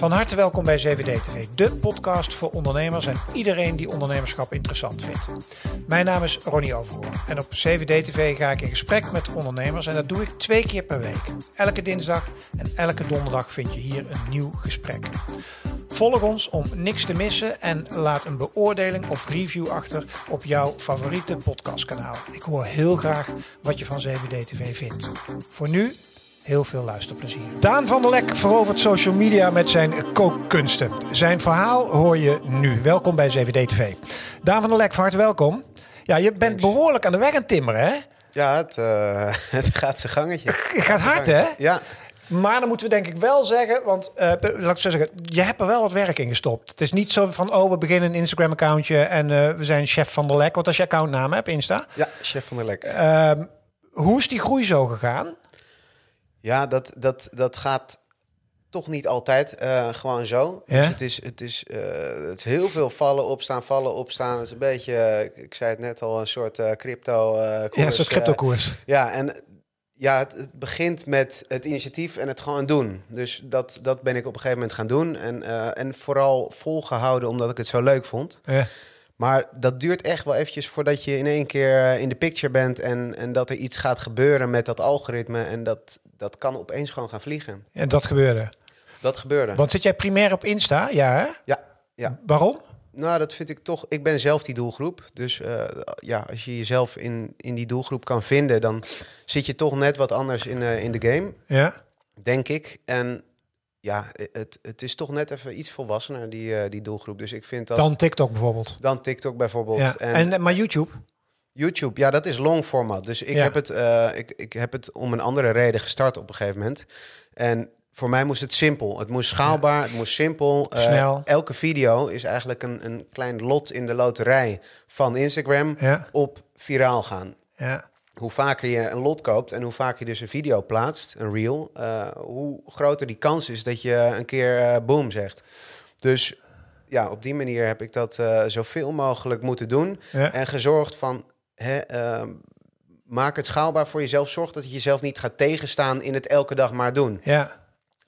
Van harte welkom bij CVD TV, de podcast voor ondernemers en iedereen die ondernemerschap interessant vindt. Mijn naam is Ronnie Overhoorn en op CVD TV ga ik in gesprek met ondernemers en dat doe ik twee keer per week. Elke dinsdag en elke donderdag vind je hier een nieuw gesprek. Volg ons om niks te missen en laat een beoordeling of review achter op jouw favoriete podcastkanaal. Ik hoor heel graag wat je van CVD TV vindt. Voor nu heel veel luisterplezier. Daan van der Lek verovert social media met zijn kookkunsten. Zijn verhaal hoor je nu. Welkom bij CVD TV. Daan van der Lek, van harte welkom. Ja, je bent behoorlijk aan de weg aan timmeren, hè? Ja, het, uh, het gaat zijn gangetje. Het gaat hard, hè? Ja. Maar dan moeten we denk ik wel zeggen, want uh, laat ik zo zeggen, je hebt er wel wat werk in gestopt. Het is niet zo van, oh, we beginnen een Instagram-accountje en uh, we zijn chef van der Lek. Wat als je accountnaam hebt, Insta? Ja, chef van der Lek. Uh, hoe is die groei zo gegaan? Ja, dat, dat, dat gaat toch niet altijd uh, gewoon zo. Ja? Dus het is, het, is, uh, het is heel veel vallen, opstaan, vallen, opstaan. Het is een beetje, ik zei het net al, een soort crypto koers. Ja, een soort crypto koers. ja, en ja, het, het, begint met het initiatief en het gewoon doen. Dus dat, dat ben ik op een gegeven moment gaan doen. En, en vooral volgehouden omdat ik het zo leuk vond. Ja. Maar dat duurt echt wel eventjes voordat je in één keer in de picture bent... en, en dat er iets gaat gebeuren met dat algoritme. En dat, dat kan opeens gewoon gaan vliegen. En dat gebeurde? Dat gebeurde. Want zit jij primair op Insta? Ja, hè? Ja. ja. Waarom? Nou, dat vind ik toch... Ik ben zelf die doelgroep. Dus uh, ja, als je jezelf in, in die doelgroep kan vinden... dan zit je toch net wat anders in, uh, in de game. Ja. Denk ik. En ja, het, het is toch net even iets volwassener, die, uh, die doelgroep. Dus ik vind dat... Dan TikTok bijvoorbeeld? Dan TikTok bijvoorbeeld. Ja. En, en, maar YouTube? YouTube, ja, dat is long format. Dus ik, Ja. heb het, uh, ik, ik heb het om een andere reden gestart op een gegeven moment. En voor mij moest het simpel. Het moest schaalbaar, het moest simpel. Uh, Snel. Elke video is eigenlijk een, een klein lot in de loterij van Instagram Ja. op viraal gaan. Ja. Hoe vaker je een lot koopt en hoe vaker je dus een video plaatst, een reel, uh, hoe groter die kans is dat je een keer uh, boom zegt. Dus ja, op die manier heb ik dat zoveel mogelijk moeten doen. Ja. En gezorgd van, hè, uh, maak het schaalbaar voor jezelf. Zorg dat je jezelf niet gaat tegenstaan in het elke dag maar doen. Ja.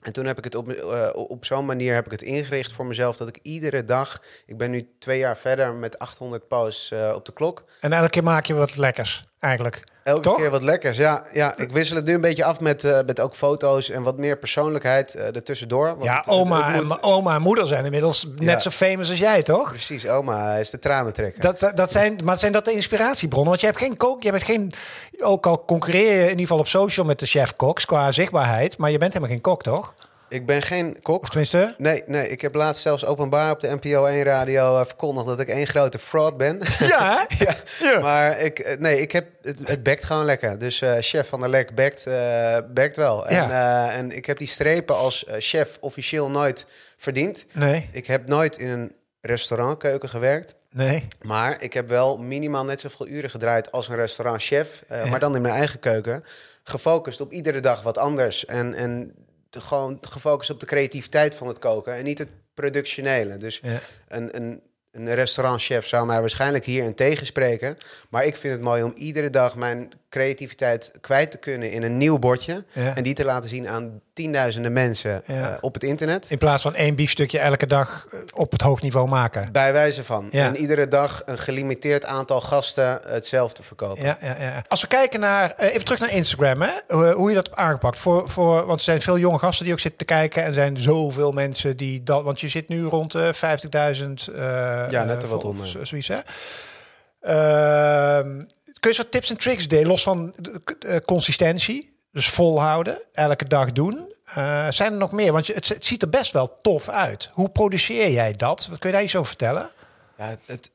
En toen heb ik het op, uh, op zo'n manier heb ik het ingericht voor mezelf dat ik iedere dag, ik ben nu twee jaar verder met 800 posts uh, op de klok. En elke keer maak je wat lekkers, eigenlijk. Elke Toch? keer wat lekkers, ja. ja. Ik wissel het nu een beetje af met, uh, met ook foto's en wat meer persoonlijkheid uh, ertussendoor. Want Ja, het- oma, het moet- en, oma en moeder zijn inmiddels net zo famous als jij, toch? Precies, oma is de tranentrekker. Dat, dat zijn, maar zijn dat de inspiratiebronnen? Want je hebt geen kook, je bent geen, ook al concurreer je in ieder geval op social met de chef koks qua zichtbaarheid, maar je bent helemaal geen kok, toch? Ik ben geen kok. Of tenminste, Nee, nee, ik heb laatst zelfs openbaar op de NPO 1 radio uh, verkondigd dat ik één grote fraud ben. ja, ja. Ja. Maar ik, eh, nee, ik heb, het, het bekt gewoon lekker. Dus eh, chef van der Lek bekt, eh, bekt wel. En, eh, en ik heb die strepen als eh, chef officieel nooit verdiend. Nee, Ik heb nooit in een restaurantkeuken gewerkt. nee. Maar ik heb wel minimaal net zoveel uren gedraaid als een restaurantchef. eh, Ja. Maar dan in mijn eigen keuken. Gefocust op iedere dag wat anders. En, en de, gewoon gefocust op de creativiteit van het koken. En niet het productionele. Dus Ja. een, een, een restaurantchef zou mij waarschijnlijk hierin tegenspreken. Maar ik vind het mooi om iedere dag mijn creativiteit kwijt te kunnen in een nieuw bordje. Ja. En die te laten zien aan tienduizenden mensen Ja. eh, op het internet. In plaats van één biefstukje elke dag eh, op het hoog niveau maken. Bij wijze van. Ja. En iedere dag een gelimiteerd aantal gasten hetzelfde verkopen. Ja, ja, ja. Als we kijken naar, eh, even terug naar Instagram, hè? Hoe, hoe je dat hebt aangepakt. Voor, voor, want er zijn veel jonge gasten die ook zitten te kijken. En er zijn zoveel mensen die dat. Want je zit nu rond de 50.000. eh, Ja, net eh, er wat vol- onder. Zoiets, hè? Ehm, kun je wat tips en tricks delen, los van eh, consistentie? Dus volhouden, elke dag doen. Eh, zijn er nog meer? Want je, het, het ziet er best wel tof uit. Hoe produceer jij dat? Wat kun je daar iets over vertellen? Ja, het, het-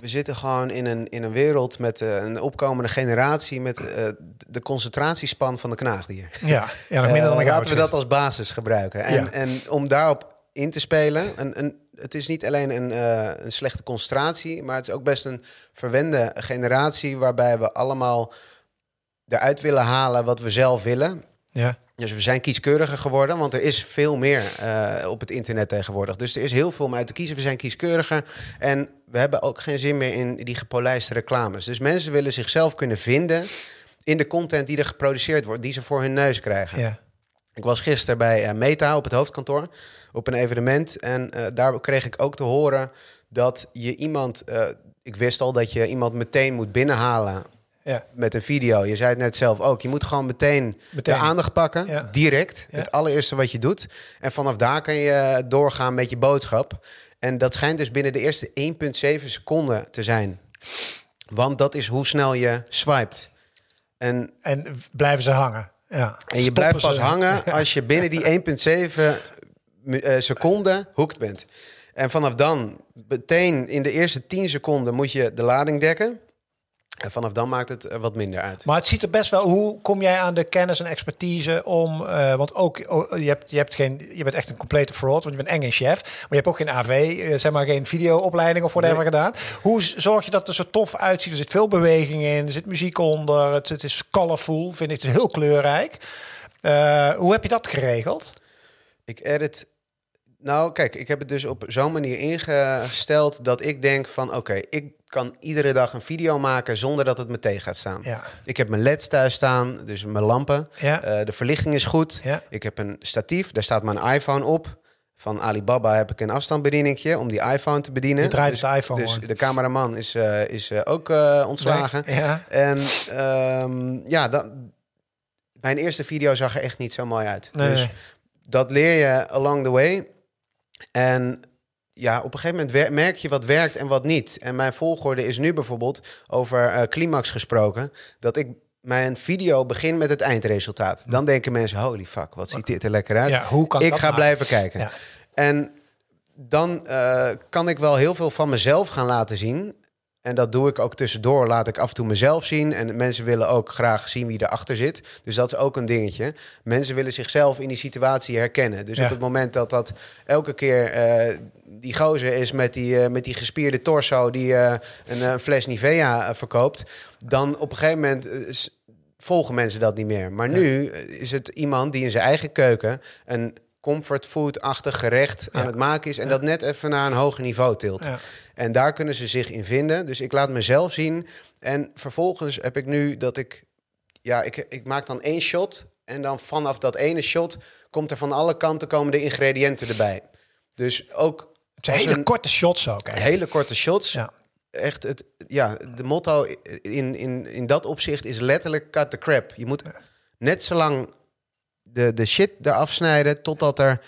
we zitten gewoon in een, in een wereld met eh, een opkomende generatie met eh, de concentratiespan van de knaagdier. Ja, ja nog minder dan Eh, laten we dat als basis gebruiken. En, Ja. en om daarop in te spelen, een, een, het is niet alleen een, eh, een slechte concentratie, maar het is ook best een verwende generatie waarbij we allemaal eruit willen halen wat we zelf willen. Ja, Dus we zijn kieskeuriger geworden, want er is veel meer eh, op het internet tegenwoordig. Dus er is heel veel om uit te kiezen. We zijn kieskeuriger en we hebben ook geen zin meer in die gepolijste reclames. Dus mensen willen zichzelf kunnen vinden in de content die er geproduceerd wordt, die ze voor hun neus krijgen. ja. Ik was gisteren bij Meta op het hoofdkantoor op een evenement. En daar kreeg ik ook te horen dat je iemand. ik wist al dat je iemand meteen moet binnenhalen ja. met een video. Je zei het net zelf ook. Je moet gewoon meteen, de aandacht pakken. Direct. Het allereerste wat je doet. En vanaf daar kan je doorgaan met je boodschap. En dat schijnt dus binnen de eerste 1,7 seconden te zijn. Want dat is hoe snel je swipet. En, en blijven ze hangen. Ja. En je blijft pas hangen als je binnen die 1,7 uh, seconden hoekt bent. En vanaf dan, meteen in de eerste 10 seconden, moet je de lading dekken. En vanaf dan maakt het wat minder uit. Maar het ziet er best wel. Hoe kom jij aan de kennis en expertise om? Uh, want ook oh, je, hebt, je hebt geen. Je bent echt een complete fraud, want je bent eng chef. Maar je hebt ook geen AV, uh, eh, zeg maar geen videoopleiding of whatever nee. gedaan. Hoe zorg je dat het er zo tof uitziet? Er zit veel beweging in, er zit muziek onder. Het, het is colorful, vind ik het heel kleurrijk. Uh, hoe heb je dat geregeld? Ik edit nou, kijk, ik heb het dus op zo'n manier ingesteld dat ik denk van oké, ik kan iedere dag een video maken zonder dat het me tegen gaat staan. Ja. Ik heb mijn LED's thuis staan, dus mijn lampen. Ja. Uh, de verlichting is goed. Ja. Ik heb een statief, daar staat mijn iPhone op. Van Alibaba heb ik een afstandsbedieningje om die iPhone te bedienen. Je draait dus, de iPhone. Dus de cameraman is, uh, is uh, ook ontslagen. Ja. En um, ja, dat, mijn eerste video zag er echt niet zo mooi uit. Nee. Dus dat leer je along the way. En ja, op een gegeven moment merk je wat werkt en wat niet. En mijn volgorde is nu bijvoorbeeld over uh, climax gesproken. Dat ik mijn video begin met het eindresultaat. Dan denken mensen, holy fuck, wat ziet dit er lekker uit. Ja, hoe kan ik ga nou? blijven kijken. Ja. En dan uh, kan ik wel heel veel van mezelf gaan laten zien. En dat doe ik ook tussendoor. Laat ik af en toe mezelf zien. En mensen willen ook graag zien wie erachter zit. Dus dat is ook een dingetje. Mensen willen zichzelf in die situatie herkennen. Dus op het moment dat dat elke keer uh, die gozer is met die, uh, met die gespierde torso die uh, een fles Nivea verkoopt, dan op een gegeven moment volgen mensen dat niet meer. Maar nu is het iemand die in zijn eigen keuken een comfortfood-achtig gerecht aan het maken is en dat net even naar een hoger niveau tilt. Ja. En daar kunnen ze zich in vinden. Dus ik laat mezelf zien. En vervolgens heb ik nu dat ik, ja, ik, ik maak dan één shot. En dan vanaf dat ene shot komt er van alle kanten komen de ingrediënten erbij. Dus ook. Het zijn hele korte shots ook. Hele korte shots. Ja. Echt, het, ja, de motto in, in, in dat opzicht is letterlijk cut the crap. Je moet net zo lang de, de shit eraf snijden totdat er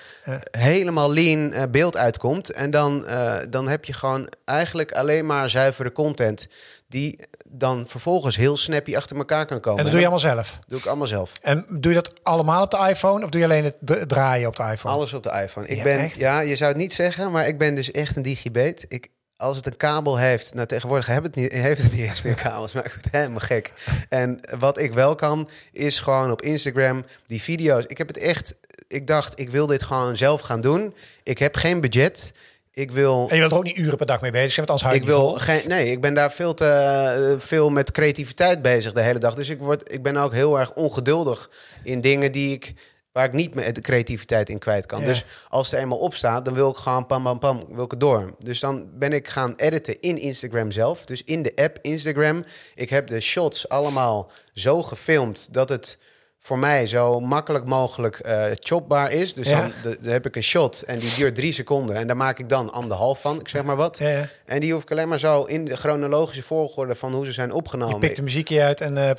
helemaal lean uh, beeld uitkomt. En dan, uh, dan heb je gewoon eigenlijk alleen maar zuivere content die dan vervolgens heel snappy achter elkaar kan komen. En dat doe je allemaal zelf? Doe ik allemaal zelf. En doe je dat allemaal op de iPhone of doe je alleen het draaien op de iPhone? Alles op de iPhone. Ik ben, ja, je zou het niet zeggen, maar ik ben dus echt een digibeet. Ik, als het een kabel heeft, nou tegenwoordig heeft het niet, heeft het niet eens meer kabels, maar ik word helemaal gek. En wat ik wel kan, is gewoon op Instagram die video's. Ik heb het echt, ik dacht, ik wil dit gewoon zelf gaan doen. Ik heb geen budget. Ik wil. En je wilt er ook niet uren per dag mee bezig zijn, want als ik wil geen. Nee, ik ben daar veel te uh, veel met creativiteit bezig de hele dag. Dus ik word, ik ben ook heel erg ongeduldig in dingen die ik waar ik niet met de creativiteit in kwijt kan. Dus als er eenmaal op staat, dan wil ik gewoon pam pam pam, wil ik het door. Dus dan ben ik gaan editen in Instagram zelf. Dus in de app Instagram. Ik heb de shots allemaal zo gefilmd dat het voor mij zo makkelijk mogelijk uh, chopbaar is. Dus dan, heb ik een shot en die duurt drie seconden. En daar maak ik dan anderhalf van, ik zeg maar wat. Ja, en die hoef ik alleen maar zo in de chronologische volgorde van hoe ze zijn opgenomen. Je pikt de muziekje uit en uh,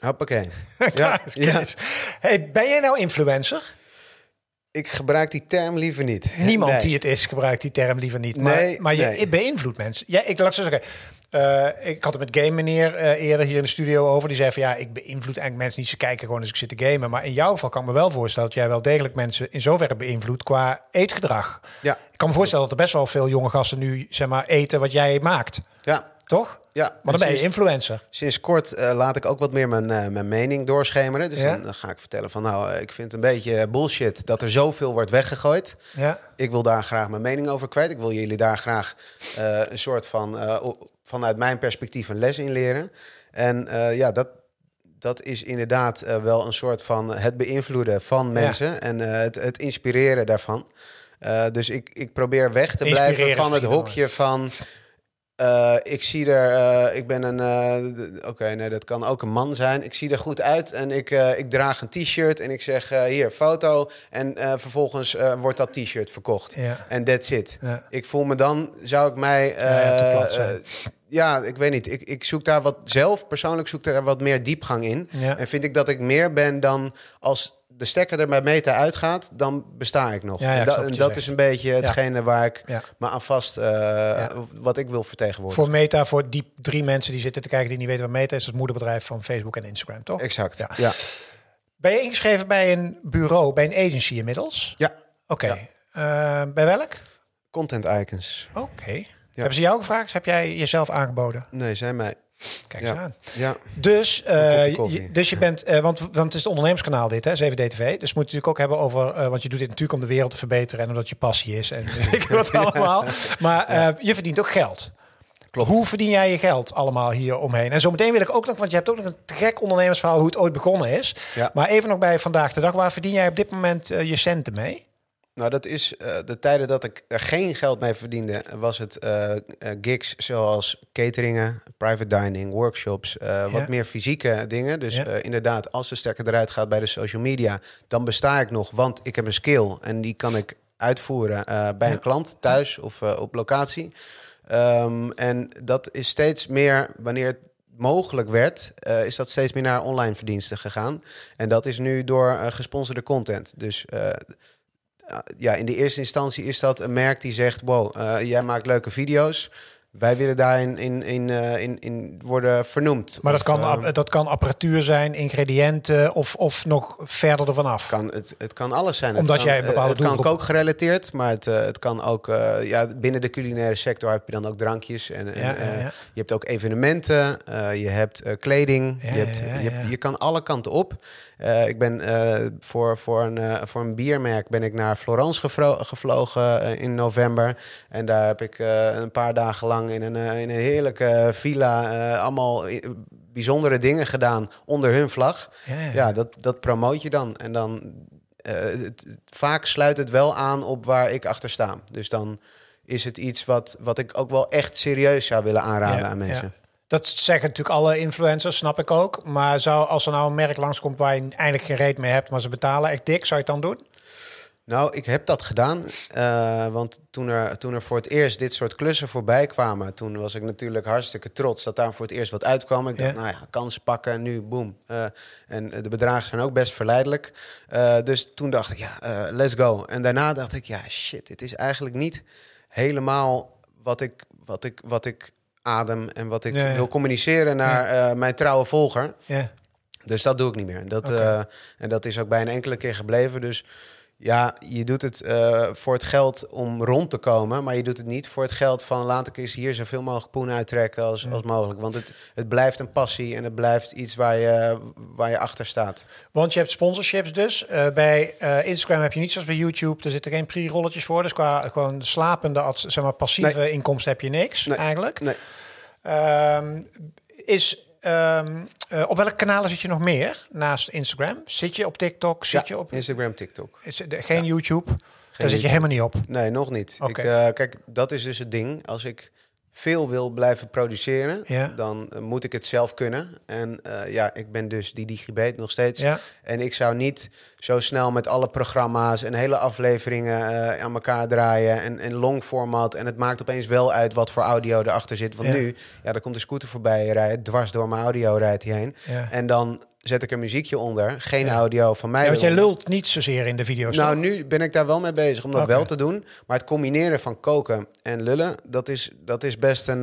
Hoppakee. ja, ja. Hey, ben jij nou influencer? Ik gebruik die term liever niet. Niemand die het is gebruikt die term liever niet. Maar, nee, maar je nee. beïnvloedt mensen. Ja, ik laat zo zeggen. Uh, ik had het met Game Meneer uh, eerder hier in de studio over. Die zei van ja, ik beïnvloed eigenlijk mensen niet. Ze kijken gewoon als ik zit te gamen. Maar in jouw geval kan ik me wel voorstellen dat jij wel degelijk mensen in zoverre beïnvloedt qua eetgedrag. Ja. Ik kan me voorstellen dat er best wel veel jonge gasten nu zeg maar eten wat jij maakt. Ja. Toch? Ja, maar dan ben je influencer. Sinds kort uh, laat ik ook wat meer mijn, uh, mijn mening doorschemeren. Dus dan, dan, ga ik vertellen van nou, ik vind het een beetje bullshit dat er zoveel wordt weggegooid. Ja. Ik wil daar graag mijn mening over kwijt. Ik wil jullie daar graag uh, een soort van vanuit mijn perspectief een les in leren. En ja, dat, dat is inderdaad wel een soort van het beïnvloeden van mensen en het, het inspireren daarvan. dus ik, ik probeer weg te blijven van het hokje van Uh, ik zie er, uh, ik ben een, uh, oké, okay, nee, dat kan ook een man zijn. Ik zie er goed uit en ik, ik draag een t-shirt en ik zeg hier, foto. En vervolgens wordt dat t-shirt verkocht. En that's it. Ja. Ik voel me dan, zou ik mij, ja, ja, ik weet niet. Ik, ik zoek daar wat zelf, persoonlijk zoek daar wat meer diepgang in. En vind ik dat ik meer ben dan als de stekker er bij Meta uitgaat, dan besta ik nog. Ja, en dat is een beetje hetgene waar ik me aan vast, uh, wat ik wil vertegenwoordigen. Voor Meta, voor die drie mensen die zitten te kijken die niet weten wat Meta is, het moederbedrijf van Facebook en Instagram, toch? Exact. Ja. Ben je ingeschreven bij een bureau, bij een agency inmiddels? Ja. Oké. Eh, bij welk? Content Icons. Oké. Hebben ze jou gevraagd? Heb jij jezelf aangeboden? Nee, zij mij. Kijk eens aan. Ja. Dus, uh, je, dus je bent, uh, want, want het is het ondernemerskanaal dit, hè, 7DTV. Dus moet je natuurlijk ook hebben over, uh, want je doet dit natuurlijk om de wereld te verbeteren en omdat je passie is en ik wat allemaal. Maar je verdient ook geld. Klopt. Hoe verdien jij je geld allemaal hier omheen? En zo meteen wil ik ook nog, want je hebt ook nog een gek ondernemersverhaal hoe het ooit begonnen is. Ja. Maar even nog bij vandaag de dag, waar verdien jij op dit moment je centen mee? Nou, dat is uh, de tijden dat ik er geen geld mee verdiende, was het uh, gigs zoals cateringen, private dining, workshops, wat meer fysieke dingen. Dus inderdaad, als de sterker eruit gaat bij de social media, dan besta ik nog, want ik heb een skill en die kan ik uitvoeren bij een klant thuis of op locatie. Um, en dat is steeds meer wanneer het mogelijk werd, uh, is dat steeds meer naar online verdiensten gegaan. En dat is nu door uh, gesponsorde content. Dus uh, ja, in de eerste instantie is dat een merk die zegt: Wow, uh, jij maakt leuke video's. Wij willen daarin in, in, uh, in, in worden vernoemd. Maar dat, kan, uh, dat kan apparatuur zijn, ingrediënten of, of nog verder ervan af? Kan, het, het kan alles zijn. Omdat het kan, jij bepaalde Het kan ook gerelateerd, maar het, het kan ook... ja, binnen de culinaire sector heb je dan ook drankjes. En, en ja, ja, ja. je hebt ook evenementen, je hebt kleding. je, hebt, je, hebt, je kan alle kanten op. Uh, ik ben uh, voor, voor, een, uh, voor een biermerk ben ik naar Florence gevlogen in november. En daar heb ik een paar dagen lang in een, in een heerlijke villa allemaal bijzondere dingen gedaan onder hun vlag. Ja, dat, dat promoot je dan. En dan het, vaak sluit het wel aan op waar ik achter sta. Dus dan is het iets wat, wat ik ook wel echt serieus zou willen aanraden aan mensen. Dat zeggen natuurlijk alle influencers, snap ik ook. Maar zou, als er nou een merk langskomt waar je eigenlijk geen reet mee hebt, maar ze betalen echt dik, zou je het dan doen? Nou, ik heb dat gedaan. Uh, want toen er, toen er voor het eerst dit soort klussen voorbij kwamen, toen was ik natuurlijk hartstikke trots dat daar voor het eerst wat uitkwam. Ik dacht, nou ja, kans pakken, nu boem. Uh, en de bedragen zijn ook best verleidelijk. Uh, dus toen dacht ik, ja, let's go. En daarna dacht ik, ja, shit, het is eigenlijk niet helemaal wat ik, wat ik, wat ik adem en wat ik wil communiceren naar uh, mijn trouwe volger. Ja. Dus dat doe ik niet meer. Dat, okay. uh, en dat is ook bij een enkele keer gebleven. Dus ja, je doet het uh, voor het geld om rond te komen, maar je doet het niet voor het geld van laat ik eens hier zoveel mogelijk poen uittrekken als, ja. als mogelijk. Want het, het blijft een passie en het blijft iets waar je, waar je achter staat. Want je hebt sponsorships dus. Uh, bij uh, Instagram heb je niet zoals bij YouTube, er zitten geen pre-rolletjes voor. Dus qua gewoon slapende, zeg maar, passieve nee. inkomsten heb je niks nee. eigenlijk. Nee. Um, is Um, uh, op welke kanalen zit je nog meer naast Instagram? Zit je op TikTok? Zit ja, je op Instagram, TikTok. Is geen ja. YouTube? Geen Daar zit je helemaal niet op. Nee, nog niet. Okay. Ik, uh, kijk, dat is dus het ding. Als ik veel wil blijven produceren, ja. dan uh, moet ik het zelf kunnen. En uh, ja, ik ben dus die digibet nog steeds. Ja. En ik zou niet zo snel met alle programma's en hele afleveringen uh, aan elkaar draaien en, en long format. En het maakt opeens wel uit wat voor audio erachter zit. Want ja. nu, ja, daar komt de scooter voorbij rijden, dwars door mijn audio rijdt hij heen. En dan zet ik er muziekje onder. Geen ja. audio van mij. Ja, want jij lult niet zozeer in de video's. Nou, nu ben ik daar wel mee bezig om dat okay. wel te doen. Maar het combineren van koken en lullen, dat is, dat is best een. Uh,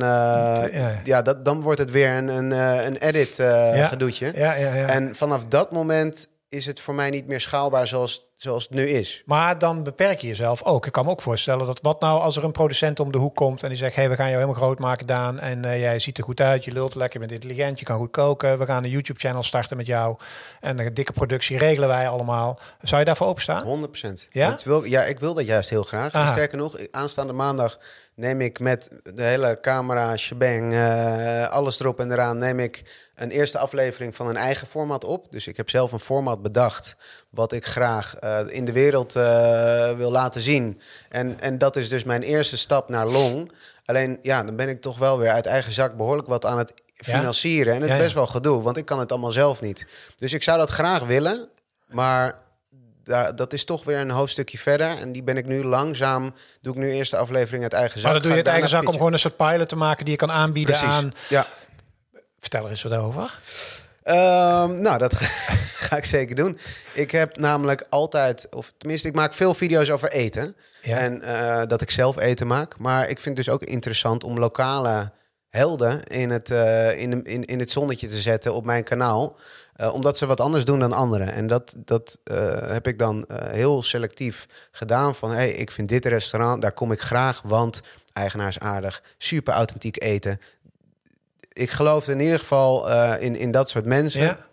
ja, ja dat, dan wordt het weer een, een, een edit uh, gedoetje. Ja, ja, ja. En vanaf dat moment is het voor mij niet meer schaalbaar zoals, zoals het nu is. Maar dan beperk je jezelf ook. Ik kan me ook voorstellen dat wat nou als er een producent om de hoek komt en die zegt: hey, we gaan jou helemaal groot maken, Daan. En uh, jij ziet er goed uit, je lult lekker, je bent intelligent, je kan goed koken. We gaan een YouTube-channel starten met jou. En een dikke productie regelen wij allemaal. Zou je daarvoor openstaan? 100% Ja? wil, ja, ik wil dat juist heel graag. Sterker nog, aanstaande maandag neem ik met de hele camera, shebang, uh, alles erop en eraan, neem ik een eerste aflevering van een eigen format op. Dus ik heb zelf een format bedacht wat ik graag uh, in de wereld uh, wil laten zien. En, en dat is dus mijn eerste stap naar Long. Alleen ja, dan ben ik toch wel weer uit eigen zak behoorlijk wat aan het financieren. En het is best wel gedoe, want ik kan het allemaal zelf niet. Dus ik zou dat graag willen, maar dat is toch weer een hoofdstukje verder. En die ben ik nu langzaam, doe ik nu eerst de aflevering uit eigen zak. Maar dan doe je het eigen zak om gewoon een soort pilot te maken die je kan aanbieden Precies. aan... Ja. Vertel er eens wat over. Um, nou, dat ga ik zeker doen. Ik heb namelijk altijd, of tenminste, ik maak veel video's over eten. Ja. En uh, dat ik zelf eten maak. Maar ik vind het dus ook interessant om lokale helden in het, uh, in, in, in het zonnetje te zetten op mijn kanaal. Uh, omdat ze wat anders doen dan anderen. En dat, dat uh, heb ik dan uh, heel selectief gedaan. Van hey, ik vind dit restaurant, daar kom ik graag, want eigenaar is aardig, super authentiek eten. Ik geloof in ieder geval in, in dat soort mensen. Ja.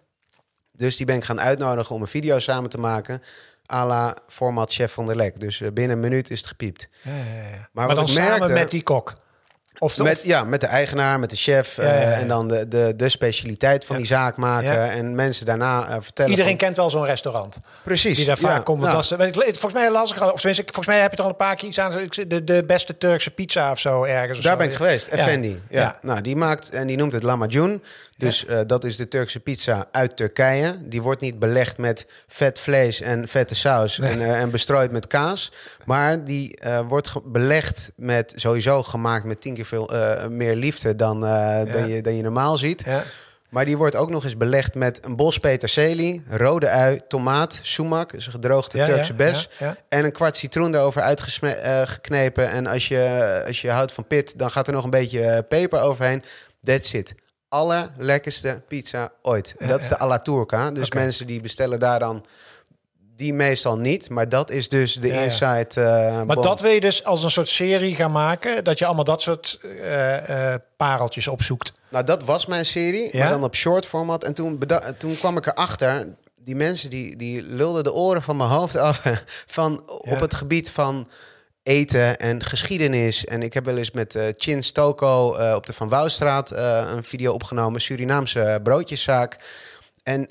Dus die ben ik gaan uitnodigen om een video samen te maken. à la format Chef van der Lek. Dus binnen een minuut is het gepiept. Ja, ja, ja. Maar, maar dan samen merkte, met die kok? Of, met, ja, met de eigenaar, met de chef. Ja, ja, ja. Uh, en dan de, de, de specialiteit van die zaak maken. En mensen daarna uh, vertellen. Iedereen van... kent wel zo'n restaurant. Precies. Die daar vaak komt. Volgens mij las ik al, of tenminste, volgens mij heb je er al een paar keer iets aan. De, de beste Turkse pizza of zo ergens. Of daar zo. ben ik geweest, Effendi. Ja. Nou, die maakt en die noemt het Lamajun. Dus uh, dat is de Turkse pizza uit Turkije. Die wordt niet belegd met vet vlees en vette saus nee. en, uh, en, bestrooid met kaas. Maar die uh, wordt belegd met sowieso gemaakt met tien keer veel meer liefde dan, ja. dan, je, dan je normaal ziet. Ja. Maar die wordt ook nog eens belegd met een bos peterselie, rode ui, tomaat, sumac, dus een gedroogde ja, Turkse bes. Ja, en een kwart citroen daarover uitgeknepen. en als je, als je houdt van pit, dan gaat er nog een beetje peper overheen. That's it allerlekkerste pizza ooit. Dat is de alla turca. Dus mensen die bestellen daar dan die meestal niet, maar dat is dus de Ja, inside. eh, Maar dat wil je dus als een soort serie gaan maken. Dat je allemaal dat soort eh, eh, pareltjes opzoekt. Nou, dat was mijn serie, Ja? maar dan op short format. En toen, toen kwam ik erachter, die mensen die, die lulden de oren van mijn hoofd af van Ja. op het gebied van eten en geschiedenis. En ik heb wel eens met eh Chin Stoko eh, op de Van Wouwstraat eh, een video opgenomen, Surinaamse broodjeszaak. En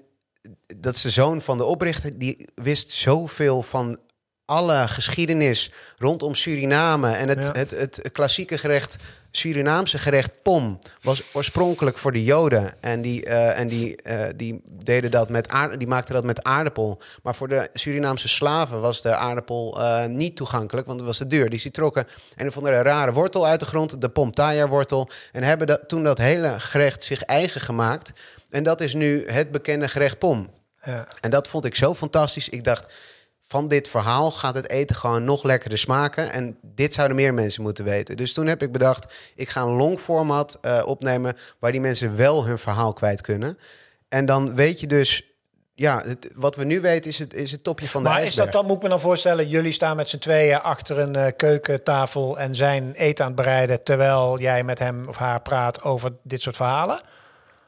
dat is de zoon van de oprichter, die wist zoveel van alle geschiedenis rondom Suriname. En het, Ja. het, het klassieke gerecht, Surinaamse gerecht pom, was oorspronkelijk voor de Joden. En die, eh, en die, eh, die, deden dat met aard, die maakten dat met aardappel. Maar voor de Surinaamse slaven was de aardappel eh, niet toegankelijk, want het was te duur. Dus die trokken een of andere rare wortel uit de grond, de pomtaya wortel. En hebben dat, toen dat hele gerecht zich eigen gemaakt. En dat is nu het bekende gerecht pom. Ja. En dat vond ik zo fantastisch. Ik dacht, van dit verhaal gaat het eten gewoon nog lekkerder smaken. En dit zouden meer mensen moeten weten. Dus toen heb ik bedacht, ik ga een long format eh, opnemen... waar die mensen wel hun verhaal kwijt kunnen. En dan weet je dus... Ja, het- wat we nu weten is het, is het topje van de Maar is ijsberg. dat dan, moet ik me dan voorstellen, jullie staan met z'n tweeën achter een eh, keukentafel en zijn eten aan het bereiden terwijl jij met hem of haar praat over dit soort verhalen?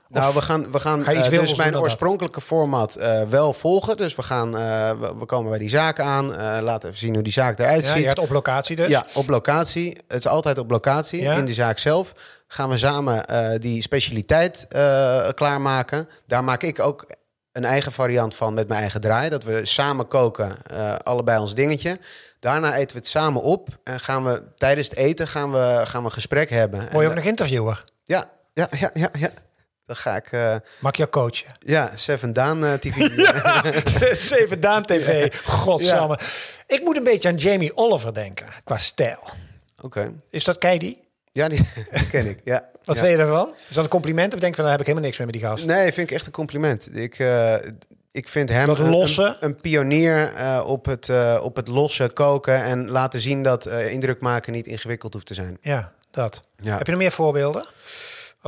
Nou, we gaan, we gaan ga eh, dus mijn oorspronkelijke format eh, wel volgen. Dus we, gaan, eh, we, we komen bij die zaak aan. laten even zien hoe die zaak eruit Ja, ziet. je op locatie dus? Ja, op locatie. Het is altijd op locatie, Ja. in de zaak zelf. Gaan we samen die specialiteit klaarmaken. Daar maak ik ook een eigen variant van met mijn eigen draai. Dat we samen koken, allebei ons dingetje. Daarna eten we het samen op. En gaan we tijdens het eten gaan we, gaan we een gesprek hebben. En, ook nog interviewer? ja, ja, ja, ja, ja. Dan ga ik... eh, Mag ik jou coachen? ja, Seven Daan eh, TV. Zeven Daan TV. Godsamme. Ik moet een beetje aan Jamie Oliver denken, qua stijl. Oké. Is dat kei die? Ja, die, die ken ik. Ja. Wat vind je daarvan? Is dat een compliment of denk je van, daar heb ik helemaal niks mee met die gast? Nee, vind ik echt een compliment. Ik, eh, ik vind hem Dat een- losse? Een, een pionier op, het, eh, op het losse koken en laten zien dat indruk maken niet ingewikkeld hoeft te zijn. Ja, dat. Ja. Heb je nog meer voorbeelden?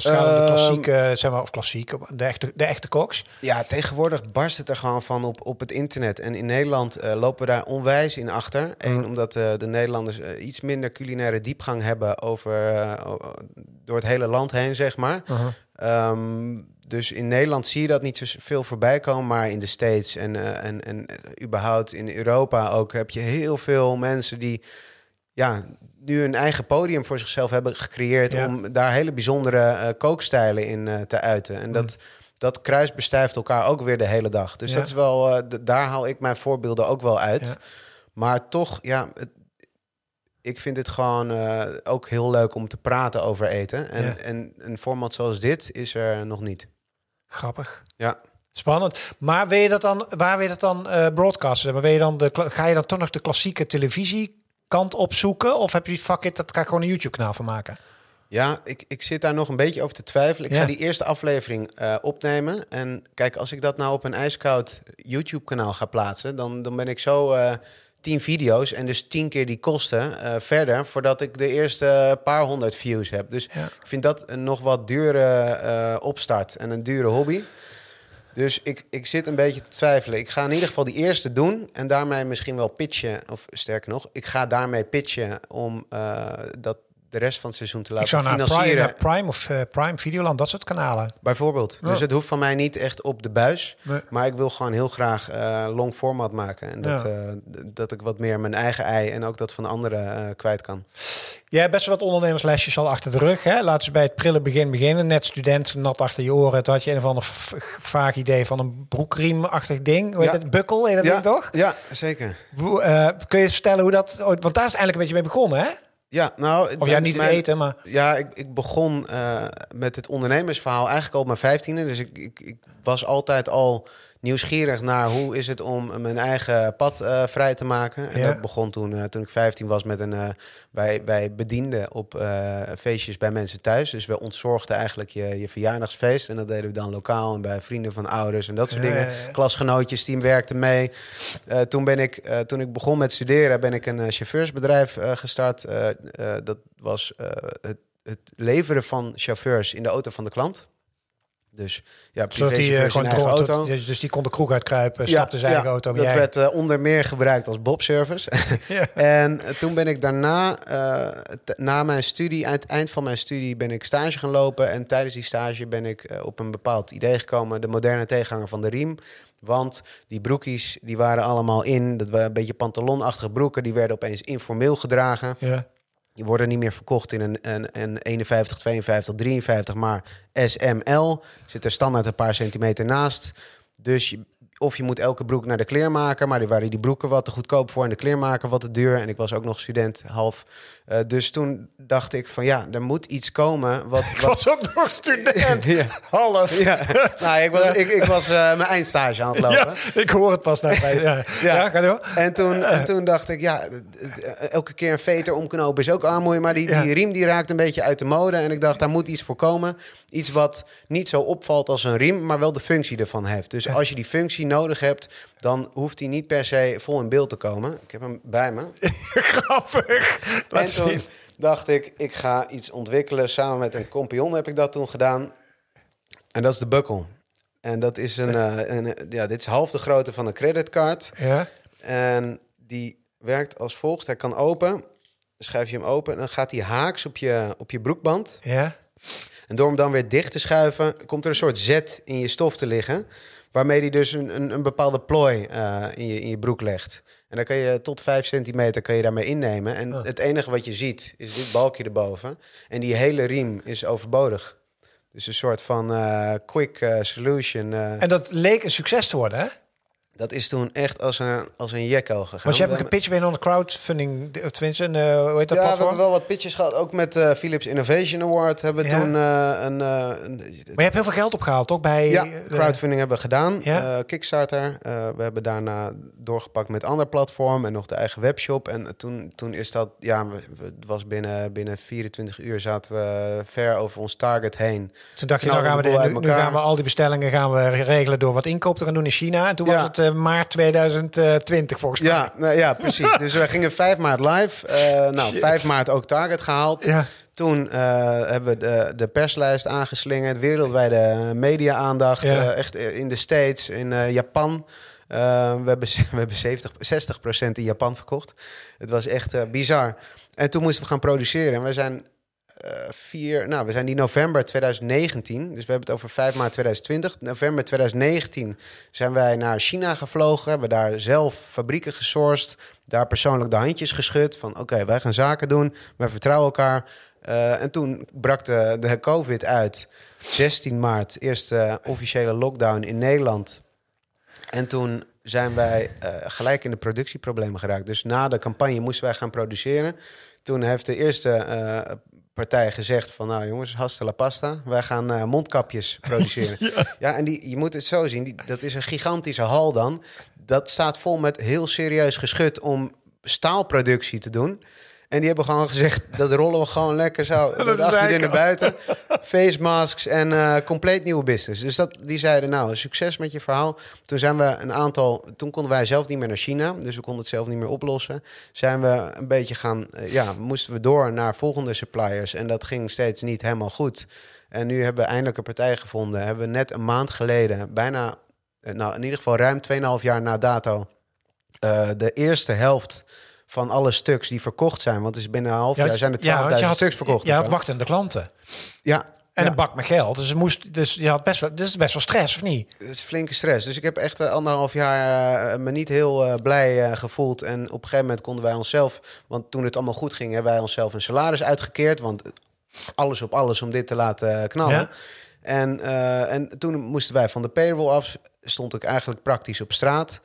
Als het gaat om de Ehm, klassieke, zeg maar, of klassieke, de echte, de echte koks. Ja, tegenwoordig barst het er gewoon van op, op het internet. En in Nederland eh, lopen we daar onwijs in achter. Eén, Mhm. omdat eh, de Nederlanders eh, iets minder culinaire diepgang hebben over, door het hele land heen, zeg maar. Ehm, dus in Nederland zie je dat niet zo veel voorbij komen, maar in de States en, en, en überhaupt in Europa ook heb je heel veel mensen die ja, nu een eigen podium voor zichzelf hebben gecreëerd om daar hele bijzondere kookstijlen in te uiten. En dat, mm. dat kruisbestijft elkaar ook weer de hele dag. Dus dat is wel, daar haal ik mijn voorbeelden ook wel uit. Maar toch, ja, het, ik vind het gewoon uh, ook heel leuk om te praten over eten. En, en een format zoals dit is er nog niet. Grappig. Ja. Spannend. Maar wil je dat dan, waar wil je dat dan uh, broadcasten? Maar wil je dan de, ga je dan toch nog de klassieke televisiekant opzoeken? Of heb je fuck it, dat ga ik gewoon een YouTube-kanaal van maken? Ja, ik, ik zit daar nog een beetje over te twijfelen. Ik ga die eerste aflevering uh, opnemen. En kijk, als ik dat nou op een ijskoud YouTube-kanaal ga plaatsen, dan, dan ben ik zo tien video's en dus tien keer die kosten uh, verder voordat ik de eerste paar honderd views heb. Dus ik vind dat een nog wat dure opstart en een dure hobby. Dus ik, ik zit een beetje te twijfelen. Ik ga in ieder geval die eerste doen en daarmee misschien wel pitchen. Of sterker nog, ik ga daarmee pitchen om uh, dat de rest van het seizoen te laten ik financieren. Prime, naar Prime of uh, Prime Videoland, dat soort kanalen. Bijvoorbeeld. Dus het hoeft van mij niet echt op de buis. Maar ik wil gewoon heel graag uh, long format maken. En dat, uh, dat ik wat meer mijn eigen ei en ook dat van anderen kwijt kan. Jij hebt best wel wat ondernemerslesjes al achter de rug. Hè? Laten we bij het prille begin beginnen. Net student, nat achter je oren. Toen had je een of ander vaag idee van een broekriemachtig ding. Hoe heet het? Bukkel, heet dat ja. ding toch? Ja, zeker. Hoe, kun je vertellen hoe dat... Want daar is eigenlijk een beetje mee begonnen, hè? Ja, nou... Of ja, niet mijn, eten, maar... Ja, ik, ik begon uh, met het ondernemersverhaal eigenlijk al op mijn vijftiende. Dus ik, ik, ik was altijd al nieuwsgierig naar hoe is het om mijn eigen pad uh, vrij te maken. En dat begon toen, uh, toen ik 15 was met een... Uh, wij, wij bedienden op feestjes bij mensen thuis. Dus we ontzorgden eigenlijk je, je verjaardagsfeest. En dat deden we dan lokaal en bij vrienden van ouders en dat soort dingen. Klasgenootjes, die werkten mee. toen, ben ik, toen ik begon met studeren ben ik een chauffeursbedrijf gestart. dat was het, het leveren van chauffeurs in de auto van de klant. Dus ja, Zodat die uh, gewoon eigen auto. dus die kon de kroeg uitkruipen, ja, stapte zijn eigen auto. Dat jij... werd uh, onder meer gebruikt als Bob-service. en uh, toen ben ik daarna, na mijn studie, aan het eind van mijn studie, ben ik stage gaan lopen. En tijdens die stage ben ik op een bepaald idee gekomen, de moderne tegenhanger van de riem. Want die broekies, die waren allemaal in. Dat waren een beetje pantalonachtige broeken. Die werden opeens informeel gedragen. Ja. Die worden niet meer verkocht in een, een, een 51, 52, 53, maar SML. Zit er standaard een paar centimeter naast. Dus je, of je moet elke broek naar de kleermaker, maar die waren die broeken wat te goedkoop voor en de kleermaker wat te duur. En ik was ook nog student, half. Uh, dus toen dacht ik van ja, er moet iets komen. Wat, ik was ook nog student, ja. half. Ja. nou, ik was, ik, ik was uh, mijn eindstage aan het lopen. Ja, ik hoor het pas naar bij. Ja, ja. ga door. En toen, en toen dacht ik, ja, elke keer een veter omknopen is ook aanmoeien. Maar die, die riem die raakt een beetje uit de mode. En ik dacht, daar moet iets voor komen. Iets wat niet zo opvalt als een riem, maar wel de functie ervan heeft. Dus als je die functie nodig hebt, dan hoeft hij niet per se vol in beeld te komen. Ik heb hem bij me. Grappig. Laat en toen zien. dacht ik, ik ga iets ontwikkelen. Samen met een compagnon heb ik dat toen gedaan. En dat is de buckle. En dat is een, uh, een, ja, dit is half de grootte van een creditcard. Ja. En die werkt als volgt. Hij kan open. Dan schuif je hem open en dan gaat hij haaks op je, op je broekband. Ja. En door hem dan weer dicht te schuiven, komt er een soort zet in je stof te liggen. Waarmee hij dus een, een, een bepaalde plooi uh, in, je, in je broek legt. En dan kan je tot 5 centimeter kan je daarmee innemen. En oh. het enige wat je ziet is dit balkje erboven. En die hele riem is overbodig. Dus een soort van uh, quick uh, solution. En dat leek een succes te worden, hè? Dat is toen echt als een, als een jekko gegaan. Want je hebt een pitch binnen de crowdfunding, tenminste, een, uh, hoe heet dat ja, platform? we hebben wel wat pitches gehad. Ook met uh, Philips Innovation Award hebben we ja. toen uh, een, een, Maar je hebt heel veel geld opgehaald, toch? Bij, ja, crowdfunding hebben we gedaan. Ja? Kickstarter. we hebben daarna doorgepakt met ander platform en nog de eigen webshop. En toen, toen is dat, ja, het was binnen, binnen 24 uur zaten we ver over ons target heen. Toen dacht je, nou gaan we, de, nu, nu, gaan we al die bestellingen gaan we regelen door wat inkoop te gaan doen in China. En toen was het maart 2020 volgens mij. Ja, nou, ja precies. dus we gingen 5 maart live. Uh, nou, 5 maart ook target gehaald. Ja. Toen uh, hebben we de, de perslijst aangeslingerd, wereldwijde media-aandacht. Ja. Echt in de States, in Japan. we hebben, we hebben 70, 60% in Japan verkocht. Het was echt bizar. En toen moesten we gaan produceren. En we zijn vier, nou, we zijn die november 2019, dus we hebben het over 5 maart 2020. November 2019 zijn wij naar China gevlogen, hebben daar zelf fabrieken gesourced, daar persoonlijk de handjes geschud van oké, wij gaan zaken doen, wij vertrouwen elkaar. Uh, en toen brak de, de COVID uit. 16 maart, eerste officiële lockdown in Nederland. En toen zijn wij gelijk in de productieproblemen geraakt. Dus na de campagne moesten wij gaan produceren. Toen heeft de eerste uh, partij gezegd van... nou jongens, hasta la pasta. Wij gaan uh, mondkapjes produceren. ja. ja. en die, je moet het zo zien. Die, dat is een gigantische hal dan. Dat staat vol met heel serieus geschut om staalproductie te doen. En die hebben gewoon gezegd, dat rollen we gewoon lekker zo. dat in naar buiten. Face masks en uh, compleet nieuwe business. Dus dat, die zeiden, nou, succes met je verhaal. Toen zijn we een aantal... Toen konden wij zelf niet meer naar China. Dus we konden het zelf niet meer oplossen. Zijn we een beetje gaan... Uh, ja, moesten we door naar volgende suppliers. En dat ging steeds niet helemaal goed. En nu hebben we eindelijk een partij gevonden. Hebben we net een maand geleden, bijna... Uh, nou, in ieder geval ruim 2,5 jaar na dato... de eerste helft van alle stuks die verkocht zijn. Want het is binnen een half jaar zijn er 12.000 stuks verkocht. Je had wachtende klanten. Ja. En ja. een bak met geld. Dus, moest, dus je had best wel, dus is best wel stress, of niet? Het is flinke stress. Dus ik heb echt uh, anderhalf jaar uh, me niet heel uh, blij gevoeld. En op een gegeven moment konden wij onszelf... Want toen het allemaal goed ging, hebben wij onszelf een salaris uitgekeerd. Want alles op alles om dit te laten knallen. Ja? En, en toen moesten wij van de payroll af. Stond ik eigenlijk praktisch op straat.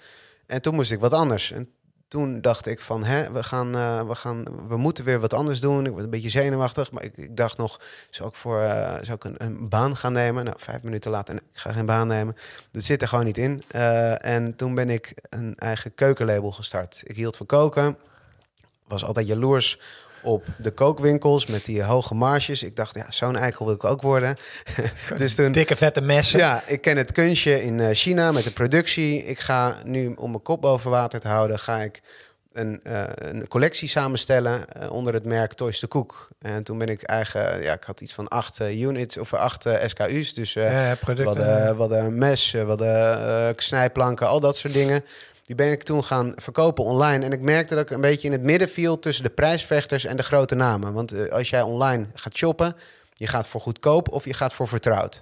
En toen moest ik wat anders. En toen dacht ik van, hè, we, gaan, uh, we, gaan, we moeten weer wat anders doen. Ik word een beetje zenuwachtig, maar ik, dacht nog, zou ik, voor, uh, zou ik een, baan gaan nemen? Nou, vijf minuten later, nee, ik ga geen baan nemen. Dat zit er gewoon niet in. Uh, en toen ben ik een eigen keukenlabel gestart. Ik hield van koken, was altijd jaloers op de kookwinkels met die hoge marges. Ik dacht, ja, zo'n eikel wil ik ook worden. dus toen... Dikke vette messen. Ja, ik ken het kunstje in China met de productie. Ik ga nu, om mijn kop boven water te houden, ga ik een, uh, een collectie samenstellen uh, onder het merk Toys de Cook. En toen ben ik eigen, ja, ik had iets van acht uh, units of acht SKU's. Dus ja, producten. wat een mes, wat snijplanken, al dat soort dingen. Die ben ik toen gaan verkopen online. En ik merkte dat ik een beetje in het midden viel tussen de prijsvechters en de grote namen. Want uh, als jij online gaat shoppen, je gaat voor goedkoop of je gaat voor vertrouwd.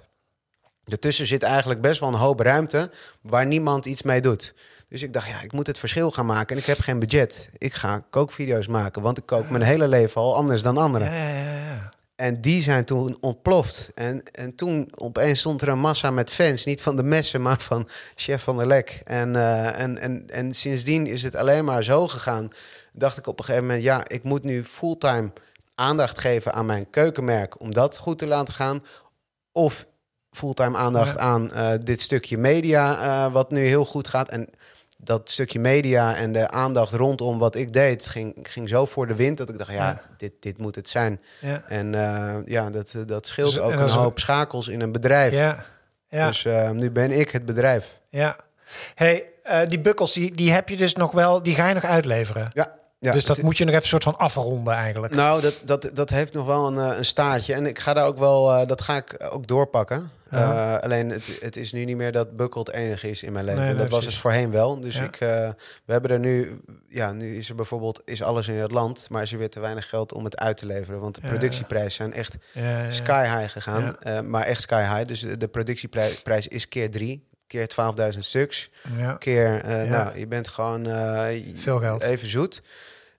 Daartussen zit eigenlijk best wel een hoop ruimte waar niemand iets mee doet. Dus ik dacht, ja, ik moet het verschil gaan maken. En ik heb geen budget. Ik ga kookvideo's maken, want ik kook mijn hele leven al anders dan anderen. Ja, ja, ja. En die zijn toen ontploft. En, en toen opeens stond er een massa met fans. Niet van de messen, maar van Chef van der Lek. En, uh, en, en, en sindsdien is het alleen maar zo gegaan. Dacht ik op een gegeven moment, ja, ik moet nu fulltime aandacht geven aan mijn keukenmerk. Om dat goed te laten gaan. Of fulltime aandacht ja. aan uh, dit stukje media, uh, wat nu heel goed gaat. En dat stukje media en de aandacht rondom wat ik deed, ging, ging zo voor de wind dat ik dacht, ja, ja. Dit, dit moet het zijn. Ja. En uh, ja, dat, dat scheelt dus, ook een hoop schakels in een bedrijf. Ja. Ja. Dus uh, nu ben ik het bedrijf. Ja. Hey, uh, die bukkels, die, die heb je dus nog wel, die ga je nog uitleveren? Ja. Ja, dus dat het, moet je nog even een soort van afronden eigenlijk. Nou, dat, dat, dat heeft nog wel een, een staartje. En ik ga daar ook wel, dat ga ik ook doorpakken. Uh, alleen het, het is nu niet meer dat Bukkel het enige is in mijn leven. Nee, dat was het voorheen wel. Dus ja. ik, uh, we hebben er nu, ja, nu is er bijvoorbeeld is alles in het land, maar is er weer te weinig geld om het uit te leveren. Want de productieprijzen zijn echt sky high gegaan, uh, maar echt sky high. Dus de, de productieprijs is keer drie keer 12.000 stuks. Ja. Keer, uh, ja. nou, je bent gewoon uh, veel geld. Even zoet.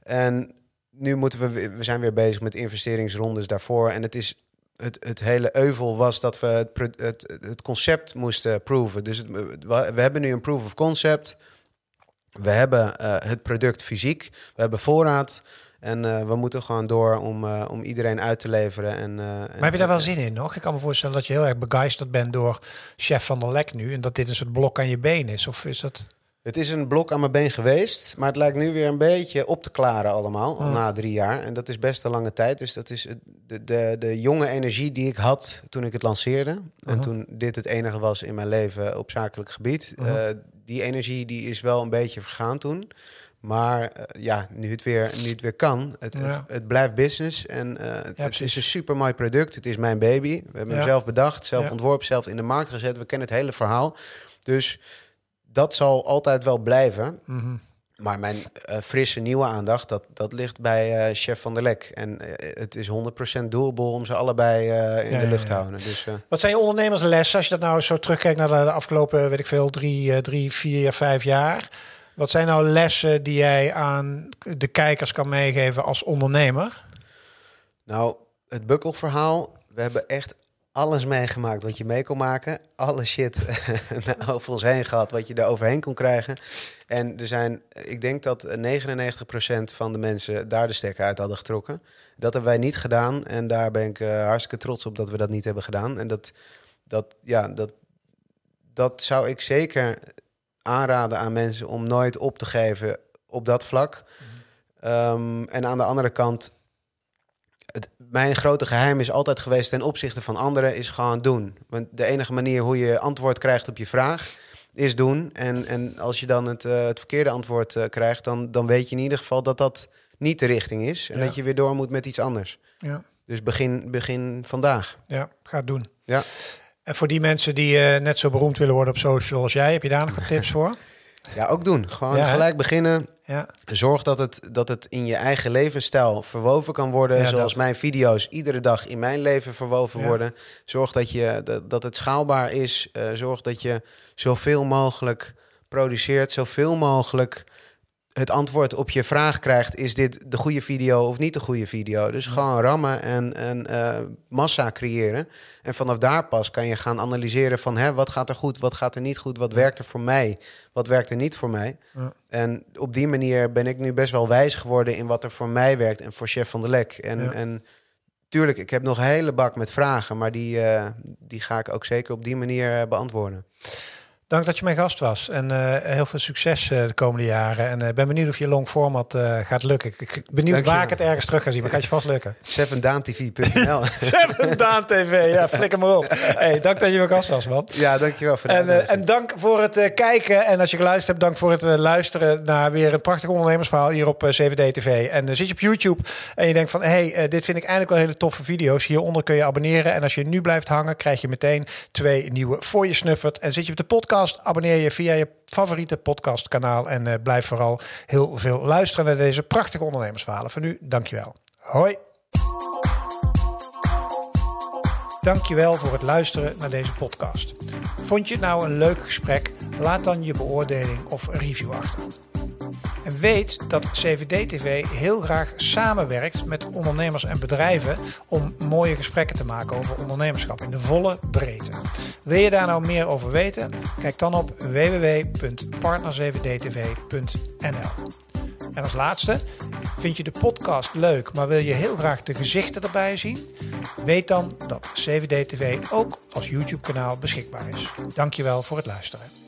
En nu moeten we, we zijn weer bezig met investeringsrondes daarvoor. En het is het, het hele euvel was dat we het, het, het concept moesten proeven. Dus we hebben nu een proof of concept. We hebben uh, het product fysiek. We hebben voorraad. En uh, we moeten gewoon door om, uh, om iedereen uit te leveren. En, maar heb je daar wel zin in nog? Ik kan me voorstellen dat je heel erg begeisterd bent door Chef van der Lek nu. En dat dit een soort blok aan je been is. Of is dat... Het is een blok aan mijn been geweest, maar het lijkt nu weer een beetje op te klaren allemaal, al na drie jaar. En dat is best een lange tijd. Dus dat is de, de, de jonge energie die ik had toen ik het lanceerde. Uh -huh. En toen dit het enige was in mijn leven op zakelijk gebied. Uh -huh. uh, die energie die is wel een beetje vergaan toen. Maar uh, ja, nu het weer, nu het weer kan, het, ja. het, het, blijft business. En uh, ja, het is een super mooi product. Het is mijn baby. We hebben ja. hem zelf bedacht, zelf ontworpen, zelf in de markt gezet. We kennen het hele verhaal. Dus dat zal altijd wel blijven. Mm -hmm. Maar mijn uh, frisse nieuwe aandacht, dat, dat ligt bij uh, Chef van der Lek. En uh, het is 100% doable om ze allebei in ja, de lucht te houden. Dus, Wat zijn je ondernemerslessen als je dat nou zo terugkijkt naar de, afgelopen, weet ik veel, drie, drie, vier, vijf jaar? Wat zijn nou lessen die jij aan de kijkers kan meegeven als ondernemer? Nou, het bukkelverhaal. We hebben echt alles meegemaakt wat je mee kon maken. Alle shit over ons heen gehad wat je er overheen kon krijgen. En er zijn, ik denk dat 99% van de mensen daar de stekker uit hadden getrokken. Dat hebben wij niet gedaan. En daar ben ik uh, hartstikke trots op dat we dat niet hebben gedaan. En dat, dat, ja, dat, dat zou ik zeker aanraden aan mensen om nooit op te geven op dat vlak. Mhm. Ehm, en aan de andere kant het, mijn grote geheim is altijd geweest ten opzichte van anderen, is gewoon doen. Want de enige manier hoe je antwoord krijgt op je vraag, is doen. En, en als je dan het, uh, het verkeerde antwoord uh, krijgt, dan, dan weet je in ieder geval dat dat niet de richting is. En dat je weer door moet met iets anders. Ja. Dus begin, begin vandaag. Ja, ga het doen. Ja. En voor die mensen die uh, net zo beroemd willen worden op social als jij, heb je daar nog wat tips voor? Ja, ook doen. Gewoon gelijk beginnen. Ja. Zorg dat het, dat het in je eigen levensstijl verwoven kan worden. zoals mijn video's iedere dag in mijn leven verwoven worden. Zorg dat, je, dat, dat het schaalbaar is. Uh, zorg dat je zoveel mogelijk produceert. Zoveel mogelijk het antwoord op je vraag krijgt: is dit de goede video of niet de goede video? Dus gewoon rammen en, en uh, massa creëren. En vanaf daar pas kan je gaan analyseren van hè, wat gaat er goed, wat gaat er niet goed, wat werkt er voor mij, wat werkt er niet voor mij. Ja. En op die manier ben ik nu best wel wijs geworden in wat er voor mij werkt en voor Chef van der Lek. En, en tuurlijk, ik heb nog een hele bak met vragen, maar die, uh, die ga ik ook zeker op die manier uh, beantwoorden. Dank dat je mijn gast was en uh, heel veel succes uh, de komende jaren. En ik uh, ben benieuwd of je long format gaat lukken. Ik ben benieuwd waar ik het ergens terug ga zien, maar gaat je vast lukken. Sevendaantv.nl Seven TV, ja, flikker maar op. Hey, dank dat je mijn gast was, man. Ja, dankjewel voor en, en dank voor het kijken. En als je geluisterd hebt, dank voor het luisteren naar weer een prachtig ondernemersverhaal hier op CVD TV. En zit je op YouTube en je denkt van, hey, dit vind ik eigenlijk wel hele toffe video's. Hieronder kun je abonneren. En als je nu blijft hangen, krijg je meteen twee nieuwe voor je snuffert. En zit je op de podcast Abonneer je via je favoriete podcastkanaal. En uh, blijf vooral heel veel luisteren naar deze prachtige ondernemersverhalen. Voor nu, dankjewel. Hoi. Dankjewel voor het luisteren naar deze podcast. Vond je het nou een leuk gesprek? Laat dan je beoordeling of review achter. En weet dat CVD-TV heel graag samenwerkt met ondernemers en bedrijven om mooie gesprekken te maken over ondernemerschap in de volle breedte. Wil je daar nou meer over weten? Kijk dan op www.partner7dtv.nl. En als laatste, vind je de podcast leuk, maar wil je heel graag de gezichten erbij zien? Weet dan dat CVD-TV ook als YouTube-kanaal beschikbaar is. Dankjewel voor het luisteren.